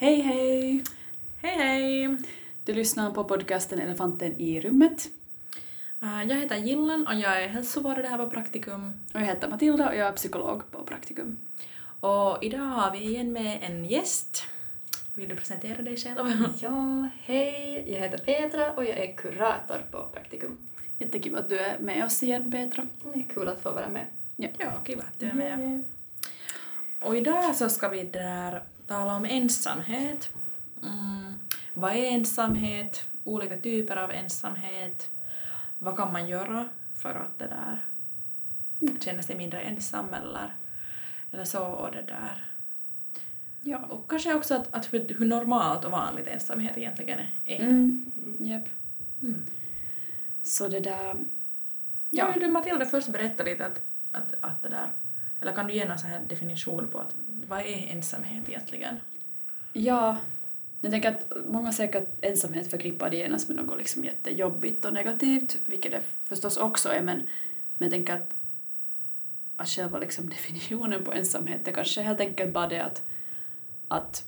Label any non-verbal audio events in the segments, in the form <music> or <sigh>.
Hej hej! Hej hej! Du lyssnar på podcasten Elefanten i rummet. Uh, jag heter Gillan och jag är hälsovårdare här på Praktikum. Och jag heter Matilda och jag är psykolog på Praktikum. Och idag har vi igen med en gäst. Vill du presentera dig själv? <laughs> Ja, hej, jag heter Petra och jag är kurator på Praktikum. Jättekul att du är med oss igen Petra. Det är kul att få vara med. Ja, kul att du är med. Och idag så ska vi där tala om ensamhet. Mm. Vad är ensamhet? Olika typer av ensamhet. Vad kan man göra för att det där känna sig mindre ensam eller, eller så och det där. Ja. Och kanske också att, att hur, hur normalt och vanligt ensamhet egentligen är. Mm. Japp. Mm. Så det där... Ja, Ja. du Matilda först berätta lite att, att, att det där, eller kan du ge någon så här definition på att vad är ensamhet egentligen? Ja, jag tänker att många säkert ensamhet förknippar det genast med något liksom jättejobbigt och negativt, vilket det förstås också är, men, men jag tänker att, att själva liksom <laughs> definitionen på ensamhet är kanske helt enkelt bara det att, att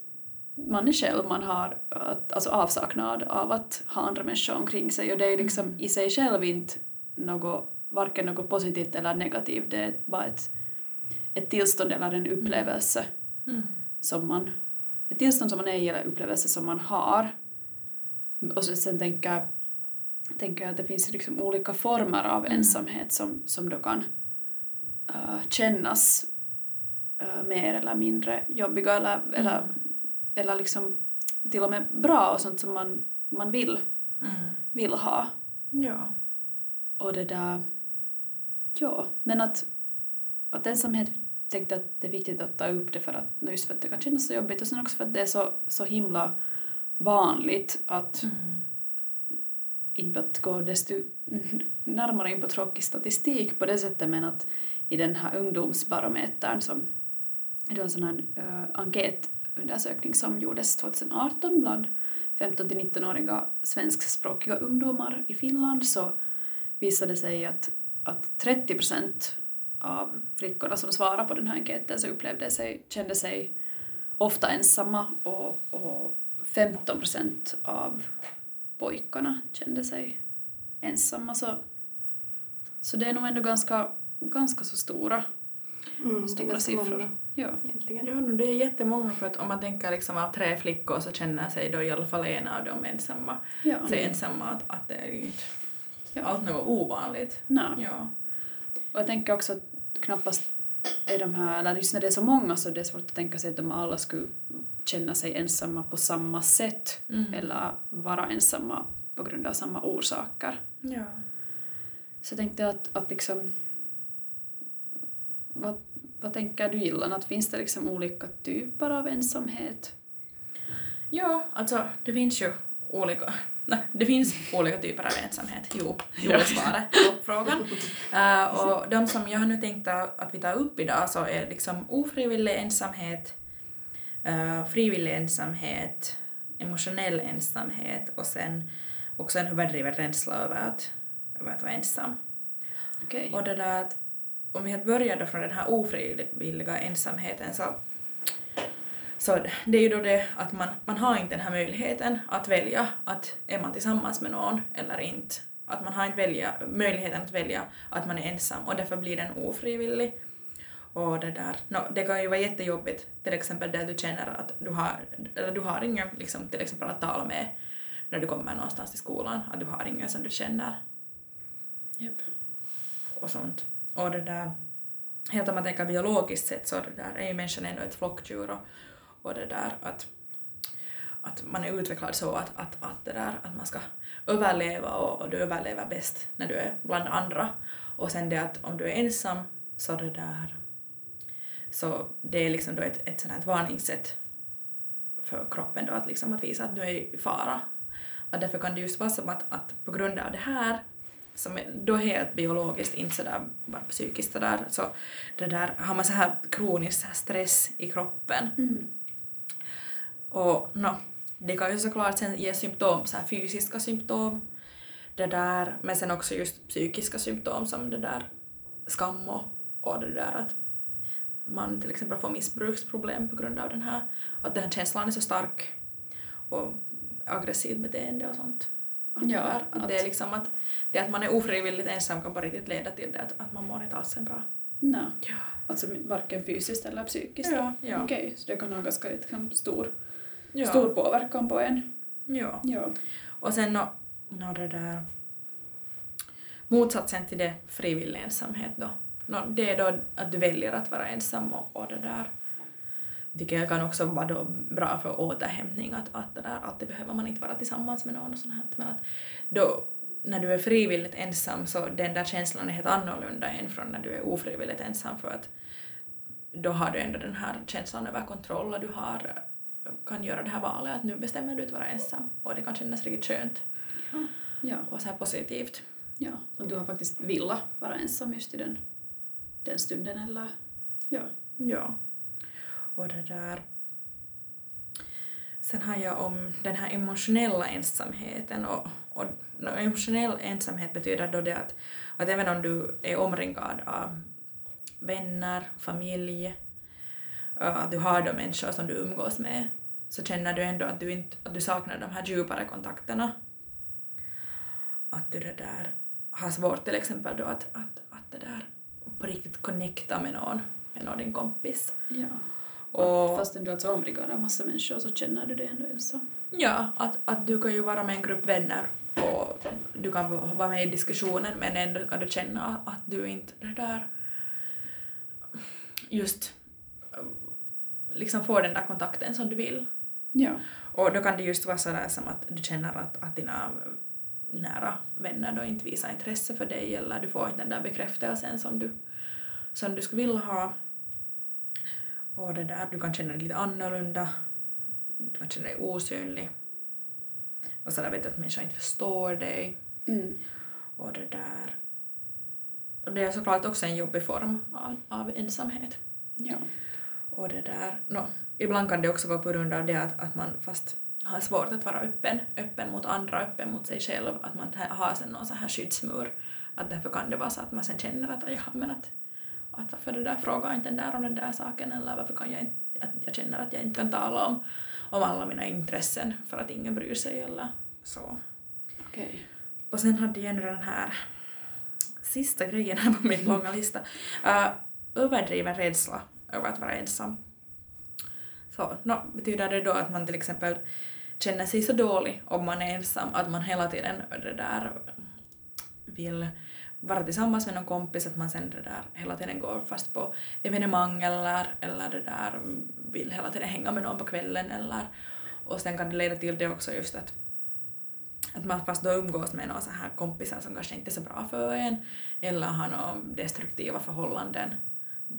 man är själv, man har att, alltså avsaknad av att ha andra människor omkring sig och det är liksom i sig själv inte något, varken något positivt eller negativt, det är bara ett, ett tillstånd eller en upplevelse Mm. som man, ett tillstånd som man är i eller upplevelse som man har. Och så sen tänker, tänker jag att det finns liksom olika former av Mm. ensamhet som, som då kan äh, kännas äh, mer eller mindre jobbiga eller, eller, Mm. eller liksom till och med bra och sånt som man, man vill, Mm. vill ha. Ja. Och det där... Ja, men att, att ensamhet tänkte att det är viktigt att ta upp det för att, just för att det kan kännas så jobbigt och sen också för att det är så, så himla vanligt att Mm. inte att gå desto närmare in på tråkig statistik på det sättet men att i den här ungdomsbarometern som det var en sån här uh, enkätundersökning som gjordes 2018 bland 15 till 19-åriga svenskspråkiga ungdomar i Finland så visade det sig att, att 30 procent av flickorna som svarade på den här enkäten så upplevde sig, kände sig ofta ensamma och, och 15 procent av pojkarna kände sig ensamma. Så, så det är nog ändå ganska, ganska så stora, Mm, det är stora ganska siffror. många Ja. egentligen. Ja, no, det är jättemånga för att om man tänker liksom av tre flickor så känner sig då i alla fall en av dem ensamma. Ja. Så ensamma att, att det är inte Ja. allt något ovanligt. Nej. Ja. Och jag tänker också att knappast är de här, eller just när det är så många så det är svårt att tänka sig att de alla skulle känna sig ensamma på samma sätt Mm. eller vara ensamma på grund av samma orsaker. ja. Så jag tänkte att, att liksom... Vad, vad tänker du Gillan? Att finns det liksom olika typer av ensamhet? Ja, alltså det finns ju olika, nej, det finns olika typer av ensamhet. Jo, jo är svaret på frågan. <laughs> Eh, och de som jag har nu tänkt att vi tar upp idag så är liksom ofrivillig ensamhet, uh, frivillig ensamhet, emotionell ensamhet och sen också en överdriven rädsla över att, över att vara ensam. Okej. Och det där att om vi börjar då från den här ofrivilliga ensamheten så, så det är ju då det att man, man har inte den här möjligheten att välja att är man tillsammans med någon eller inte. Att man har inte välja, möjligheten att välja att man är ensam och därför blir den ofrivillig. Och det där, no, det kan ju vara jättejobbigt till exempel där du känner att du har, eller du har ingen liksom, till exempel att tala med när du kommer någonstans till skolan, att du har ingen som du känner Japp. och sånt. Och det där, helt om man tänker biologiskt sett så det där är ju människan ändå ett flockdjur och, och det där att, att man är utvecklad så att, att, att det där att man ska överleva och, och du överlever bäst när du är bland andra. Och sen det att om du är ensam så det där så det är liksom då ett, ett sånt här varningssätt för kroppen då att liksom att visa att du är i fara. Och därför kan det just vara som att, att på grund av det här som är då helt biologiskt, inte sådär bara psykiskt sådär, så det där har man så här kronisk stress i kroppen. Mm. Och no, det kan ju såklart sen ge symptom, så här fysiska symptom, det där, men sen också just psykiska symptom som det där skam och, och det där att man till exempel får missbruksproblem på grund av den här, att den här känslan är så stark och aggressivt beteende och sånt. Att, Ja, det, där, att, att- det är liksom att det att man är ofrivilligt ensam kan på riktigt leda till det att, att man mår inte alls bra. Nej. Ja. Alltså varken fysiskt eller psykiskt? Ja, ja. Okej, så det kan ha ganska liksom, stor, Ja. stor påverkan på en. ja. Ja. Och sen nå, nå det där motsatsen till det, frivillig ensamhet då. Nå, det är då att du väljer att vara ensam och, och det där vilket kan också vara då bra för återhämtning att, att det där alltid behöver man inte vara tillsammans med någon och sånt här. Men att då när du är frivilligt ensam så den där känslan är helt annorlunda än från när du är ofrivilligt ensam för att då har du ändå den här känslan över kontroll och du har, kan göra det här valet att nu bestämmer du att vara ensam och det kan kännas riktigt skönt Ja. och så här positivt. ja. Och du har faktiskt velat vara ensam just i den, den stunden eller? Ja. Ja. Och det där... Sen har jag om den här emotionella ensamheten och, och emotionell ensamhet betyder då det att, att även om du är omringad av vänner, familj, att du har de människor som du umgås med, så känner du ändå att du, inte, att du saknar de här djupare kontakterna. Att du det där har svårt till exempel då att, att, att det där på riktigt connecta med någon, med någon din kompis. ja. Och, Fastän du alltså är omringad av massa människor så känner du dig ändå ensam. ja, att, att du kan ju vara med en grupp vänner och du kan vara med i diskussionen men ändå kan du känna att du inte det där just liksom får den där kontakten som du vill. Ja. Och då kan det just vara sådär som att du känner att, att dina nära vänner då inte visar intresse för dig eller du får inte den där bekräftelsen som du, som du skulle vilja ha. Och det där, du kan känna dig lite annorlunda, du kan känna dig osynlig. Och sådär vet du att människor inte förstår dig. Mm. Och det där... Och det är såklart också en jobbig form av, av ensamhet. Ja. Och det där, no, ibland kan det också vara på grund av det att, att man fast har svårt att vara öppen, öppen mot andra, öppen mot sig själv, att man ha- har sen någon sån här skyddsmur. Att därför kan det vara så att man sen känner att ja, men att, att varför det där frågar inte den där om den där saken eller varför kan jag inte, att jag känner att jag inte kan tala om, om alla mina intressen för att ingen bryr sig eller så. Okej. Och sen hade jag nu den här sista grejen här på min långa lista. Uh, överdriven rädsla över att vara ensam. Så, no, betyder det då att man till exempel känner sig så dålig om man är ensam att man hela tiden det där vill vara tillsammans med någon kompis, att man sen det där hela tiden går fast på evenemang eller, eller det där vill hela tiden hänga med någon på kvällen eller och sen kan det leda till det också just att att man fast då umgås med några så här kompisar som kanske inte är så bra för en eller har några destruktiva förhållanden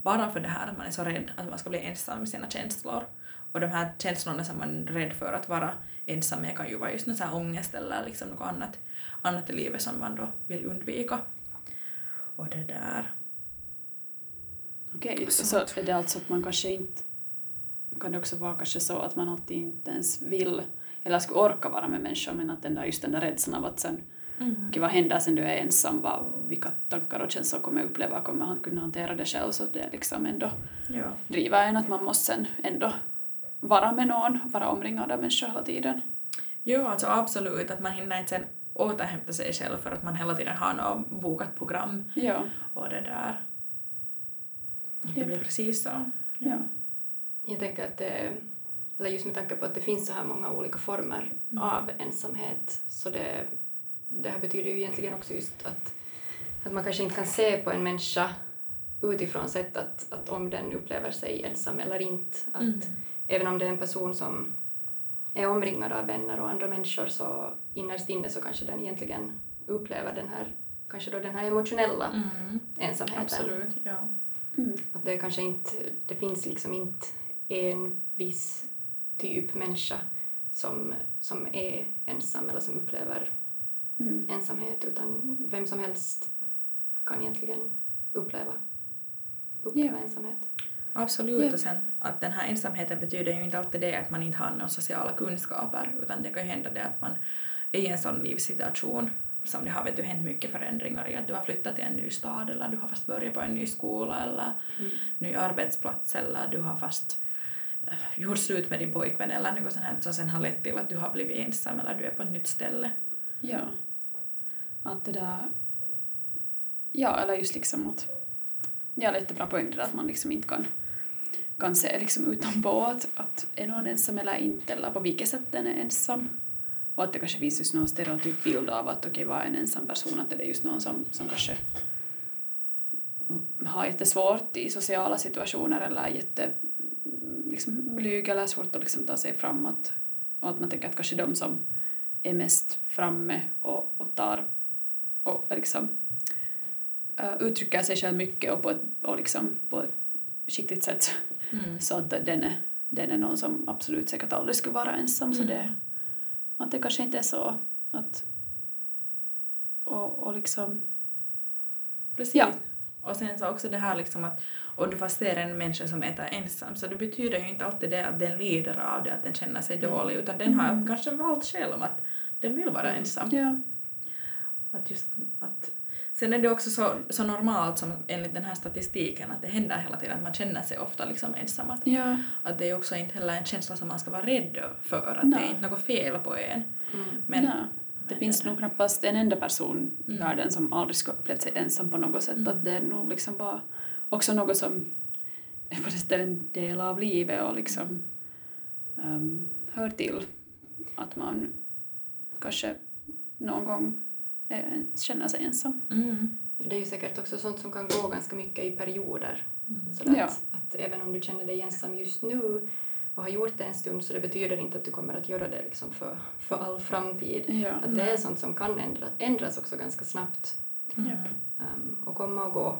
bara för det här att man är så rädd att man ska bli ensam med sina känslor. Och de här känslorna som man är rädd för att vara ensam med kan ju vara just någon så här ångest eller liksom något annat, annat i livet som man då vill undvika. Och det där. Okej, så Sånt. är det alltså att man kanske inte... Kan det också vara kanske så att man alltid inte ens vill eller skulle orka vara med människor men att den där, just den där rädslan av att sen Mm. vad händer sen du är ensam, vad, vilka tankar och känslor kommer jag uppleva, kommer han kunna hantera det själv så det liksom ändå Ja. driver en att man måste sen ändå vara med någon, vara omringad av människor hela tiden. Jo, alltså absolut att man hinner inte sen återhämta sig själv för att man hela tiden har något bokat program Ja. och det där. Det Japp. blir precis så. ja. Jag tänker att det, eller just med tanke på att det finns så här många olika former av ensamhet, så det, det här betyder ju egentligen också just att, att man kanske inte kan se på en människa utifrån sett att, att om den upplever sig ensam eller inte. Att Mm. Även om det är en person som är omringad av vänner och andra människor så innerst inne så kanske den egentligen upplever den här, kanske då den här emotionella Mm. ensamheten. Absolut, ja. Mm. Att det kanske inte, det finns liksom inte en viss typ människa som, som är ensam eller som upplever Mm. ensamhet utan vem som helst kan egentligen uppleva, uppleva ensamhet. Absolut, Ja. och sen att den här ensamheten betyder ju inte alltid det att man inte har några sociala kunskaper, utan det kan ju hända det att man är i en sån livssituation som det har vet du, hänt mycket förändringar i att du har flyttat till en ny stad eller du har fast börjat på en ny skola eller Mm. ny arbetsplats eller du har fast eh, gjort slut med din pojkvän eller något sånt här som sen har lett till att du har blivit ensam eller du är på ett nytt ställe. Ja. Att det där... Ja, eller just liksom att... Ja, det jättebra poäng det där att man liksom inte kan, kan se liksom utanpå att, att är någon ensam eller inte, eller på vilket sätt den är ensam. Och att det kanske finns just någon stereotyp bild av att okej, okay, vad är en ensam person? Att det är just någon som, som kanske har jättesvårt i sociala situationer eller är jätte liksom, blyg eller svårt att liksom ta sig framåt. Och att man tänker att kanske de som är mest framme och, och tar och liksom uh, uttrycker sig själv mycket och på ett, och liksom på ett skickligt sätt Mm. så att den är, den är någon som absolut säkert aldrig skulle vara ensam. Så Mm. det, att det kanske inte är så att... Och, och liksom... Precis. Ja. Och sen så också det här liksom att om du fast ser en människa som äter ensam så det betyder ju inte alltid det att den lider av det, att den känner sig Mm. dålig, utan den har Mm. kanske valt själv att den vill vara Mm. ensam. Ja. Att just, att, sen är det också så, så normalt som enligt den här statistiken att det händer hela tiden att man känner sig ofta liksom ensam. Att, Ja. att det är också inte heller en känsla som man ska vara rädd för, att Nej. det är inte något fel på en. Mm. Men, Nej. Det men finns nog knappast en enda person i Mm. världen som aldrig skulle upplevt sig ensam på något sätt. Mm. Att det är nog liksom bara också något som är på det sättet en del av livet och liksom ehm, hör till. Att man kanske någon gång eh, känner sig ensam. Mm. Det är ju säkert också sånt som kan gå ganska mycket i perioder. Mm. Sådär Ja. att, att även om du känner dig ensam just nu och har gjort det en stund så det betyder inte att du kommer att göra det liksom för, för all framtid. Ja. Att det är sånt som kan ändra, ändras också ganska snabbt Mm. Ehm, och komma och gå.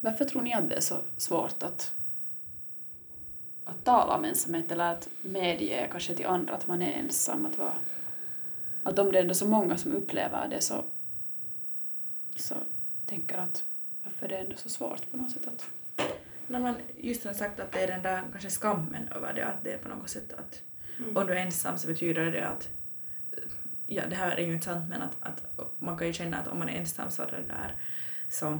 Varför tror ni att det är så svårt att, att tala om ensamhet eller att medge kanske till andra att man är ensam? Att, vara, att om det är ändå så många som upplever det så, så tänker att varför är det ändå så svårt på något sätt att... När man just har sagt att det är den där kanske skammen över det, att det är på något sätt att Mm. om du är ensam så betyder det att ja det här är ju inte sant men att, att man kan ju känna att om man är ensam så är det där så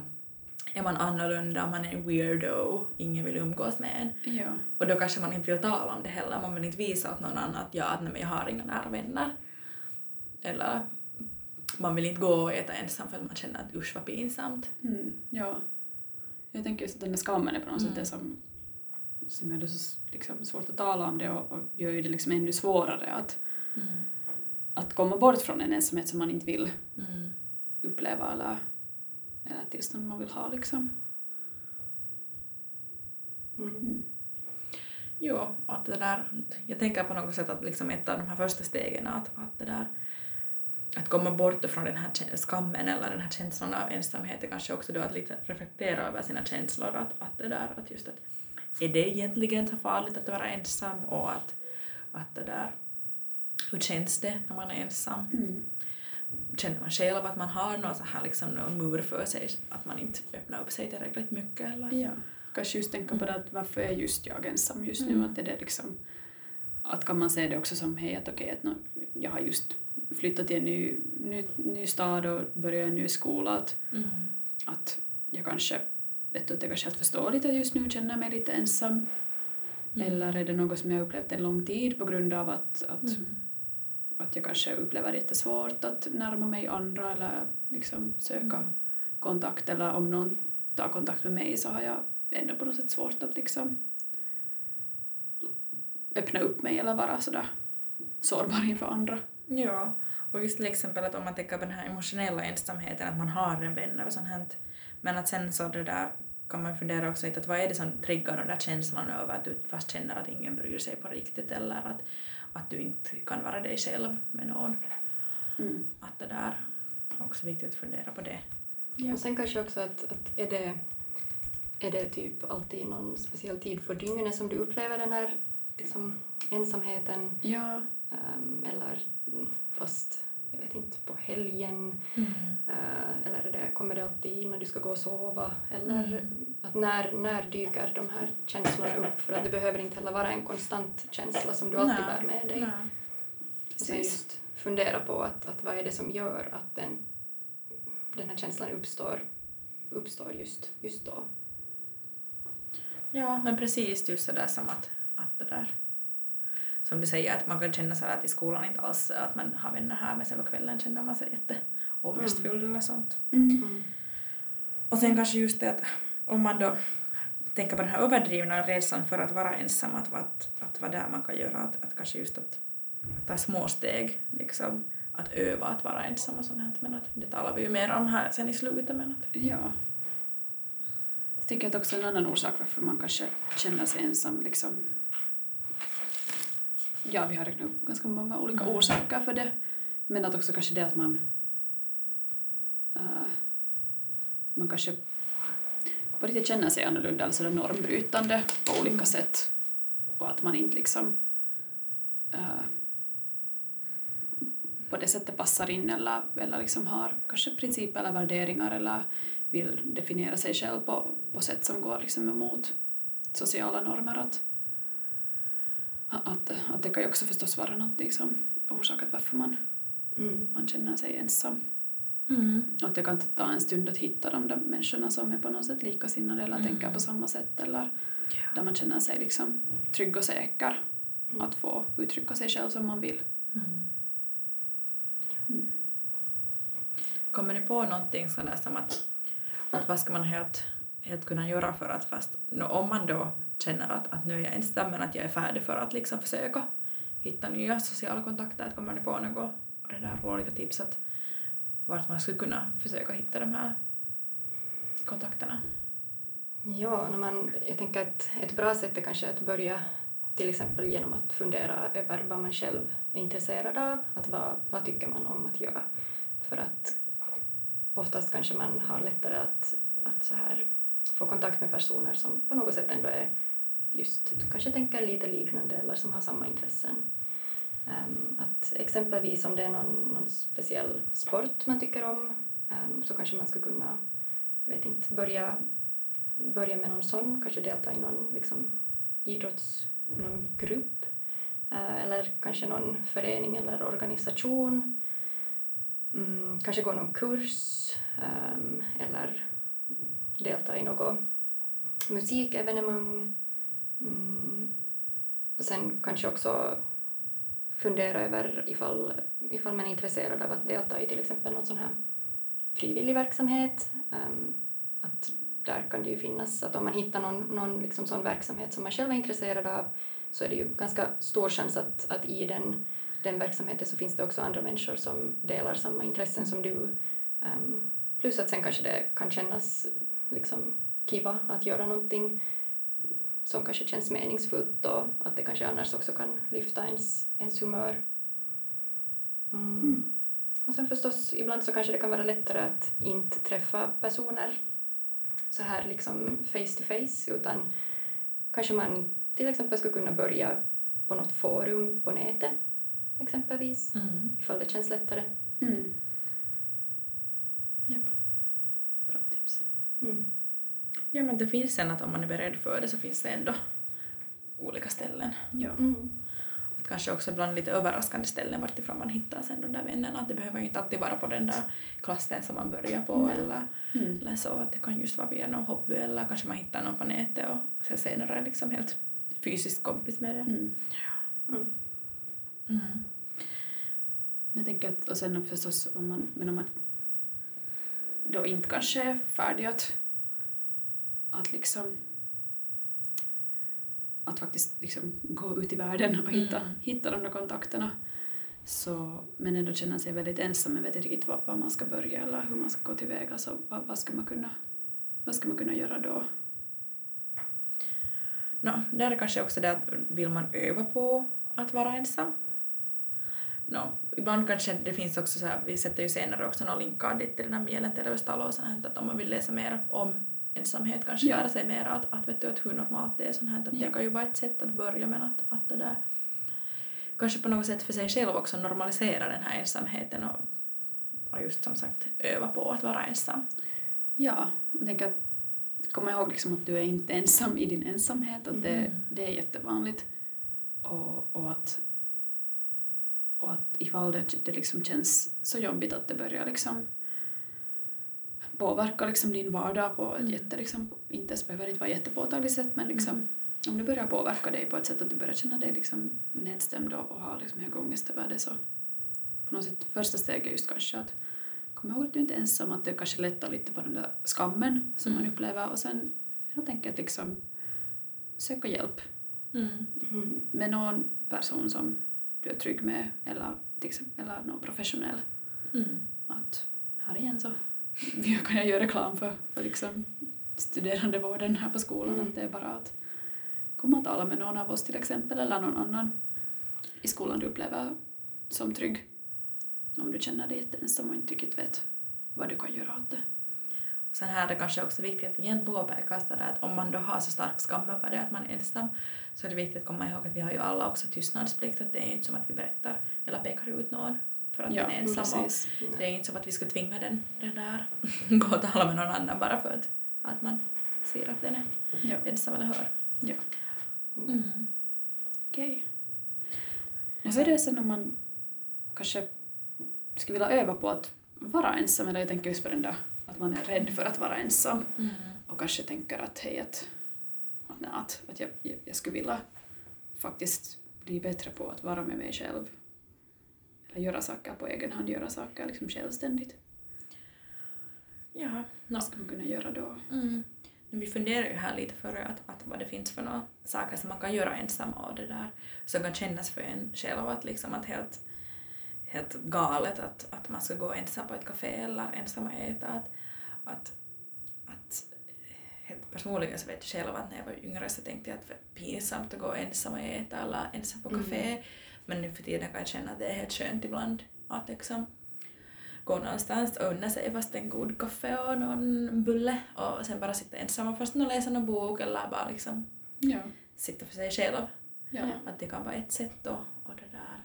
är man annorlunda, man är en weirdo, ingen vill umgås med en. Ja. Och då kanske man inte vill tala om det heller, man vill inte visa åt någon annan att ja, att nej, men jag har inga nära vänner. Eller man vill inte gå och äta ensam för att man känner att usch vad pinsamt. Mm, ja. Jag tänker just att den där skammen är på något Mm. sätt det som, som gör det så liksom, svårt att tala om det och, och gör ju det liksom ännu svårare att, att komma bort från en ensamhet som man inte vill Mm. uppleva eller, eller tillstånd man vill ha liksom. Mm. Mm. Jo, att det där, jag tänker på något sätt att liksom ett av de här första stegen att, att det där att komma bort från den här skammen eller den här känslan av ensamhet är kanske också då att lite reflektera över sina känslor att, att det där, att just att är det egentligen så farligt att vara ensam och att, att det där hur känns det när man är ensam? Mm. Känner man själv att man har någon så här liksom någon mur för sig, att man inte öppnar upp sig tillräckligt mycket eller? Ja. Kanske just tänka på det att varför är just jag ensam just nu? Mm. Att är det liksom, att kan man se det också som hej att okej att nå, jag har just flyttat till en ny, ny, ny stad och börjat en ny skola att, Mm. att jag kanske vet du, att det kanske helt förståeligt att just nu känner mig lite ensam Mm. eller är det något som jag upplevt en lång tid på grund av att, att, Mm. Att jag kanske upplever det jättesvårt att närma mig andra eller liksom söka Mm. kontakt eller om någon tar kontakt med mig så har jag ändå på något sätt svårt att liksom öppna upp mig eller vara sådär sårbar inför andra. Ja, och just till exempel att om man tänker på den här emotionella ensamheten, att man har en vän och sånt här, men att sen så det där kan man fundera också lite att vad är det som triggar den där känslan över att du fast känner att ingen bryr sig på riktigt eller att, att du inte kan vara dig själv med någon. Mm. Att det där är också viktigt att fundera på det. Ja. Och sen kanske också att, att är, det, är det typ alltid någon speciell tid på dygnet som du upplever den här liksom, ensamheten Ja. ehm, eller fast jag vet inte, på helgen Mm. eh, eller det, kommer det alltid när du ska gå och sova eller Mm. att när, när dyker de här känslorna upp för att det behöver inte heller vara en konstant känsla som du alltid Nej, bär med dig. Nej. Just fundera på att, att vad är det som gör att den, den här känslan uppstår, uppstår just, just då. Ja, men precis just sådär som att, att det där som du säger, att man kan känna så att i skolan inte alls att man har vänner här men sen på kvällen känner man sig jätteångestfull mm. eller sånt. Mm. Och sen kanske just det att om man då tänker på den här överdrivna rädslan för att vara ensam, att, att, att vad där man kan göra, att, att kanske just att, att ta små steg, liksom, att öva att vara ensam och sånt här, men att det talar vi ju mer om här sen i slutet. Men att... Ja. Jag tänker att också en annan orsak varför man kanske känner sig ensam, liksom, ja vi har räknat upp ganska många olika mm. orsaker för det, men att också kanske det att man uh, man kanske på riktigt känner sig annorlunda, alltså det normbrytande på olika mm. sätt och att man inte liksom uh, på det sättet passar in eller, eller liksom har kanske principer eller värderingar eller vill definiera sig själv på, på sätt som går liksom emot sociala normer. Att, att, att det kan ju också förstås vara någonting som orsakat varför man, mm. man känner sig ensam. Mm. Och att det kan ta en stund att hitta de där människorna som är på något sätt likasinnade eller mm. tänker på samma sätt eller ja. där man känner sig liksom trygg och säker mm. att få uttrycka sig själv som man vill. Mm. Mm. Kommer ni på någonting sådär som att, att vad ska man helt, helt kunna göra för att fast no, om man då känner att, att nu är jag ensam men att jag är färdig för att liksom försöka hitta nya sociala kontakter, att kommer ni på något det där roliga tips att vart man skulle kunna försöka hitta de här kontakterna? Ja, när man, jag tänker att ett bra sätt är kanske att börja till exempel genom att fundera över vad man själv är intresserad av, att vad, vad tycker man om att göra? För att oftast kanske man har lättare att, att så här få kontakt med personer som på något sätt ändå är just kanske tänker lite liknande eller som har samma intressen. Um, att exempelvis om det är någon, någon speciell sport man tycker om um, så kanske man skulle kunna jag vet inte, börja, börja med någon sån, kanske delta i någon liksom, idrotts någon grupp uh, eller kanske någon förening eller organisation. Um, kanske gå någon kurs ehm, eller delta i något musikevenemang. Mm. Och sen kanske också fundera över ifall, ifall man är intresserad av att delta i till exempel någon sån här frivillig verksamhet. Um, att där kan det ju finnas, att om man hittar någon, någon liksom sån verksamhet som man själv är intresserad av så är det ju ganska stor chans att, att i den, den verksamheten så finns det också andra människor som delar samma intressen som du. Um, plus att sen kanske det kan kännas liksom kiva att göra någonting som kanske känns meningsfullt och att det kanske annars också kan lyfta ens, ens humör. Mm. Mm. Och sen förstås, ibland så kanske det kan vara lättare att inte träffa personer så här liksom face to face, utan kanske man till exempel skulle kunna börja på något forum på nätet, exempelvis, mm. ifall det känns lättare. Mm. Japp. Bra tips. Mm. Ja men det finns sen att om man är beredd för det så finns det ändå olika ställen. Ja. Mm. Att kanske också ibland lite överraskande ställen vartifrån man hittar sen de där vännerna. Att det behöver ju inte alltid vara på den där klassen som man börjar på mm. eller, mm. eller så. Att det kan just vara via någon hobby eller kanske man hittar någon på nätet och sen senare liksom helt fysiskt kompis med det. Mm. Mm. Mm. Jag tänker att, och sen förstås om man, men om man då inte kanske är färdig att att liksom att faktiskt liksom gå ut i världen och hitta, mm. hitta de där kontakterna. Så, men ändå känna sig väldigt ensam, men vet inte riktigt var, var man ska börja eller hur man ska gå tillväga. Så vad, vad, ska man kunna, vad ska man kunna göra då? No, där är kanske också det att vill man öva på att vara ensam. No, ibland kanske det finns också så här, vi sätter ju senare också några linkar dit till den här mielenterveystalo och sånt att om man vill läsa mer om ensamhet, kanske ja. lära sig mer att, att, vet du, att hur normalt det är sånt här, att ja. det kan ju vara ett sätt att börja men att, att det där kanske på något sätt för sig själv också normalisera den här ensamheten och, och just som sagt öva på att vara ensam. Ja, och tänk att komma ihåg liksom att du är inte ensam i din ensamhet, att det, mm. det är jättevanligt och, och att och att ifall det, det liksom känns så jobbigt att det börjar liksom påverka liksom din vardag på ett Mm. jätte, liksom, inte ens behöver inte vara jättepåtagligt sätt men liksom, Mm. om det börjar påverka dig på ett sätt att du börjar känna dig liksom nedstämd och, och ha liksom hög ångest över det så på något sätt första steget är just kanske att komma ihåg att du inte är ensam, att det kanske lättar lite på den där skammen som man Mm. upplever och sen helt enkelt liksom söka hjälp Mm. Mm. med någon person som du är trygg med eller, till exempel, eller någon professionell. Mm. Att här igen så <laughs> kan jag göra reklam för, för liksom studerandevården här på skolan. Mm. Att det är bara att komma och tala med någon av oss till exempel eller någon annan i skolan du upplever som trygg. Om du känner dig jätteensam och inte riktigt vet vad du kan göra åt det. Och sen här är det kanske också viktigt att igen påpeka så där att om man då har så stark skam över det att man är ensam så är det viktigt att komma ihåg att vi har ju alla också tystnadsplikt, att det är inte som att vi berättar eller pekar ut någon för att den är ensam. Det är inte som att vi ska tvinga den, den där <laughs> gå och tala med någon annan bara för att, att man ser att den är Ja, ensam eller hör. Ja. Mm. okej. Och hur är det sen om man kanske skulle vilja öva på att vara ensam, eller jag tänker just på den där att man är rädd för att vara ensam. Mm. och kanske tänker att hej, att, att, att jag, jag, jag skulle vilja faktiskt bli bättre på att vara med mig själv. Göra saker på egen hand, göra saker liksom självständigt. Ja. Vad ska man kunna göra då? Mm. Vi funderar ju här lite före att, att vad det finns för några saker som man kan göra ensam och det där som kan kännas för en själv att liksom att helt, helt galet att, att man ska gå ensam på ett café eller ensam och äta. Att, att, att helt personligen så vet jag själv att när jag var yngre så tänkte jag att det var pinsamt att gå ensam och äta eller ensam på café. Men nu för tiden kan jag känna att det är helt skönt ibland att liksom gå någonstans och unna sig fast en god kaffe och någon bulle och sen bara sitta ensam och först och läsa någon bok eller bara liksom Ja. sitta för sig själv. Ja. Ja. Att det kan vara ett sätt och, och det där.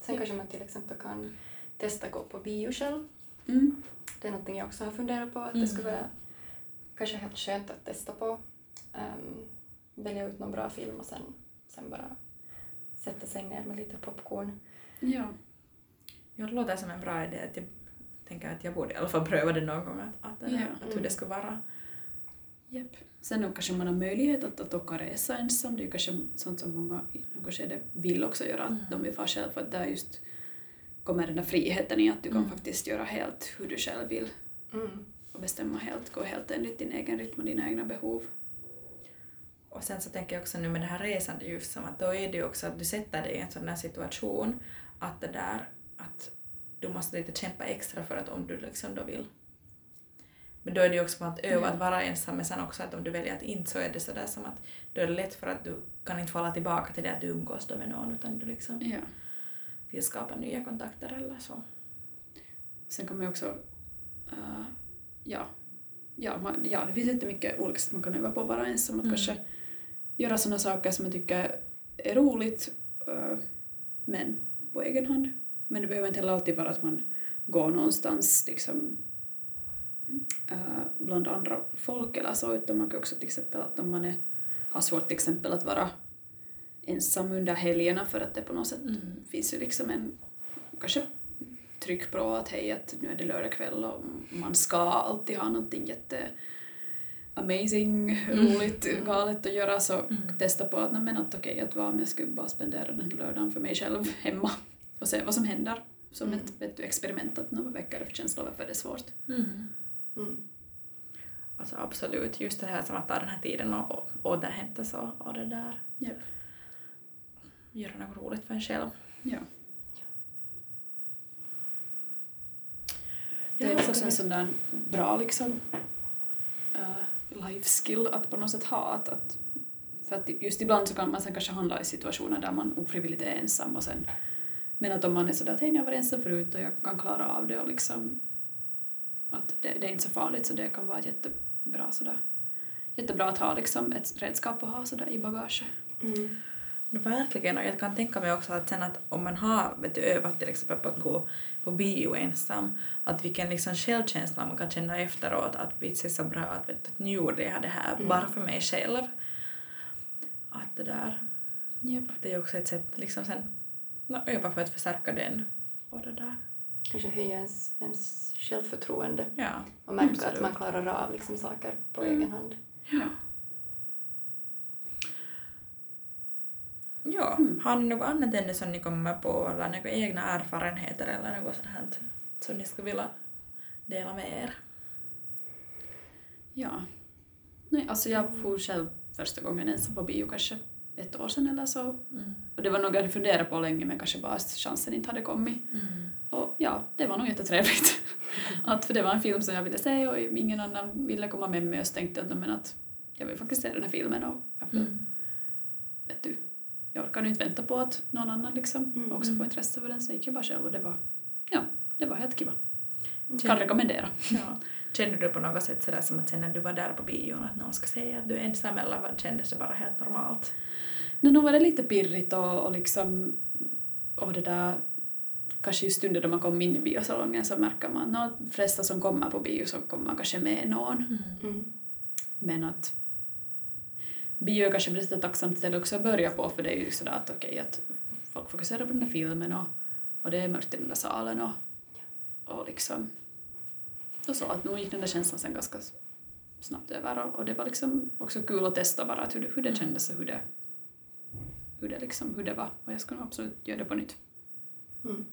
Sen kanske man till exempel kan testa gå på bio själv. Mm. Det är någonting jag också har funderat på, att Mm. det skulle vara kanske helt skönt att testa på. Um, välja ut någon bra film och sen, sen bara sätta sig ner med lite popcorn. ja. Ja, det låter som en bra idé. Att jag tänker att jag borde i alla fall pröva det någon gång, att, att, Ja. att hur det skulle vara. Japp. Sen då kanske man har möjlighet att, att åka resa ensam. Det är ju kanske sånt som många i något skede vill också göra, att Mm. de vill fara själv för att där just kommer den där friheten i att du kan Mm. faktiskt göra helt hur du själv vill Mm. och bestämma helt, gå helt enligt din egen rytm och dina egna behov. Och sen så tänker jag också nu med det här resande just som att då är det ju också att du sätter dig i en sån här situation att det där att du måste lite kämpa extra för att om du liksom då vill. Men då är det ju också att öva Ja. att vara ensam men sen också att om du väljer att inte så är det sådär som att då är det lätt för att du kan inte falla tillbaka till det att du umgås då med någon utan du liksom Ja. vill skapa nya kontakter eller så. Sen kan man ju också, äh, ja, ja, man, ja, det finns jättemycket olika sätt man kan öva på att vara ensam. Att Mm. kanske göra sådana saker som man tycker är roligt, men på egen hand. Men det behöver inte heller alltid vara att man går någonstans liksom, bland andra folk eller så, utan man kan också till exempel att om man är, har svårt till exempel att vara ensam under helgerna för att det på något sätt Mm. finns ju liksom en kanske tryck på att hej att nu är det lördag kväll och man ska alltid ha någonting jätte amazing, roligt, Mm. galet att göra så Mm. testa på att, men att okej, att vad om jag skulle bara spendera den här lördagen för mig själv hemma <laughs> och se vad som händer. Som Mm. ett vet du, experiment, att vad väcker det för känslor, varför är det svårt? Mm. Mm. Alltså absolut, just det här som att ta den här tiden och, och återhämta sig och, och det där. Japp. Göra något roligt för en själv. Ja. Det är också en sån där bra liksom uh, life skill att på något sätt ha. Att, att, för att just ibland så kan man sen kanske handla i situationer där man ofrivilligt är ensam och sen men att om man är sådär att hej, jag var ensam förut och jag kan klara av det och liksom att det, det är inte så farligt så det kan vara jättebra sådär jättebra att ha liksom ett redskap att ha sådär i bagaget. Mm. No, verkligen, och jag kan tänka mig också att sen att om man har vet du, övat till exempel på att gå på bio ensam, att vilken liksom självkänsla man kan känna efteråt, att vitsen är så bra att, vet att nu gjorde jag det här Mm. bara för mig själv. Att det där, Yep. det är också ett sätt liksom sen no, öva för att förstärka den. Och det där. Kanske höja ens, ens självförtroende Ja. och märka att Absolut. man klarar av liksom saker på Mm. egen hand. Ja. Ja, Mm. har ni något annat ännu som ni kommer på eller några egna erfarenheter eller något sånt här som ni skulle vilja dela med er? Ja. Nej, alltså jag for själv första gången ensam på bio kanske ett år sedan eller så. Mm. Och det var något jag hade funderat på länge men kanske bara chansen inte hade kommit. Och ja, det var nog jättetrevligt. <laughs> att, för det var en film som jag ville se och ingen annan ville komma med mig och så tänkte jag att, men att jag vill faktiskt se den här filmen och varför, Mm. vet du, jag orkar nu inte vänta på att någon annan liksom Mm. också får intresse för den så gick jag bara själv och det var, ja, det var helt kiva. Mm. Kan rekommendera. Ja. Kände du på något sätt sådär som att sen när du var där på bion att någon ska säga att du är ensam eller vad kändes det bara helt normalt? No, nu var det lite pirrigt och, och liksom och det där kanske just under då man kom in i biosalongen så märker man att de flesta som kommer på bio så kommer kanske med någon. Mm. Men att bio är kanske ett tacksamt ställe också att börja på för det är ju sådär att okej att folk fokuserar på den här filmen och, och det är mörkt i den där salen och, och liksom och så att nu gick den där känslan sen ganska snabbt över och, och det var liksom också kul att testa bara att hur, hur det Mm. kändes och hur det, hur det liksom, hur det var och jag skulle nog absolut göra det på nytt. Mm.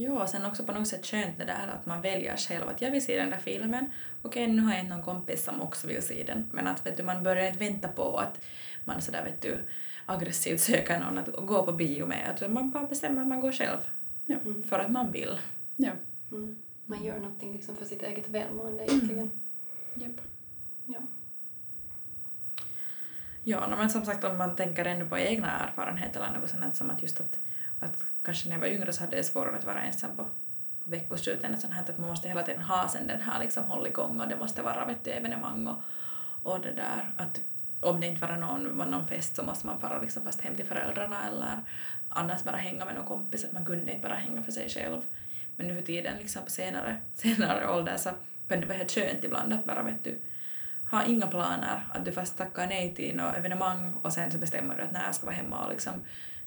Ja, och sen också på något sätt skönt det där att man väljer själv att jag vill se den där filmen. Okej, nu har jag inte någon kompis som också vill se den. Men att vet du, man börjar inte vänta på att man sådär vet du aggressivt söker någon att gå på bio med. Att man bara bestämmer att man går själv. Ja. Mm. För att man vill. Ja. Mm. Man gör någonting liksom för sitt eget välmående egentligen. Japp. Ja. Ja, no, men som sagt om man tänker ännu på egna erfarenheter eller något sånt som att just att, att kanske när jag var yngre så hade jag svårare att vara ensam på, på veckosluten. Och sånt här att man måste hela tiden ha sen den här liksom hålligång och det måste vara vet du, evenemang och, och det där. Att om det inte var någon, var någon fest så måste man fara liksom fast hem till föräldrarna eller annars bara hänga med någon kompis, att man kunde inte bara hänga för sig själv. Men nu för tiden liksom på senare, <laughs> senare ålder så kan det vara helt skönt ibland att bara vet du ha inga planer, att du fast tackar nej till något evenemang och sen så bestämmer du att när jag ska vara hemma och liksom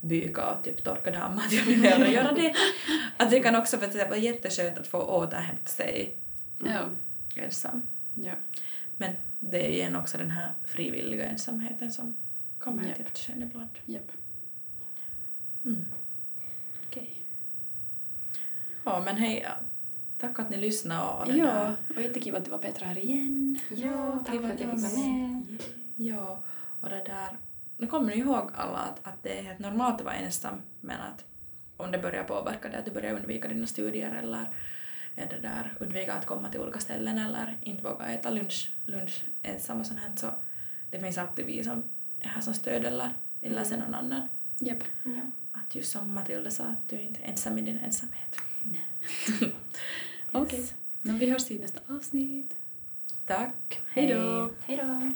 byka och typ torka damm, att jag vill hellre göra det. Att det kan också för vara jätteskönt att få återhämta sig Ja. ensam. Ja. Men det är igen också den här frivilliga ensamheten som kommer helt Japp. jätteskön ibland. Japp. Mm. Okej. Ja men hej, tack att ni lyssnade och Ja, där. och jättekul att du var Petra här igen. Ja, tack för att jag fick vara med. Ja, och det där... Nu kommer ni ihåg alla att, att det är helt normalt att vara ensam, men att om det börjar påverka dig, att du börjar undvika dina studier eller är det där, undvika att komma till olika ställen eller inte våga äta lunch, lunch ensam och sånt här, så det finns alltid vi som är här som stöd eller, eller sen någon annan. Japp. Ja. Att just som Matilda sa, att du är inte ensam i din ensamhet. <laughs> Okej. Men vi hörs i nästa avsnitt. Tack. Hej då. Hej då!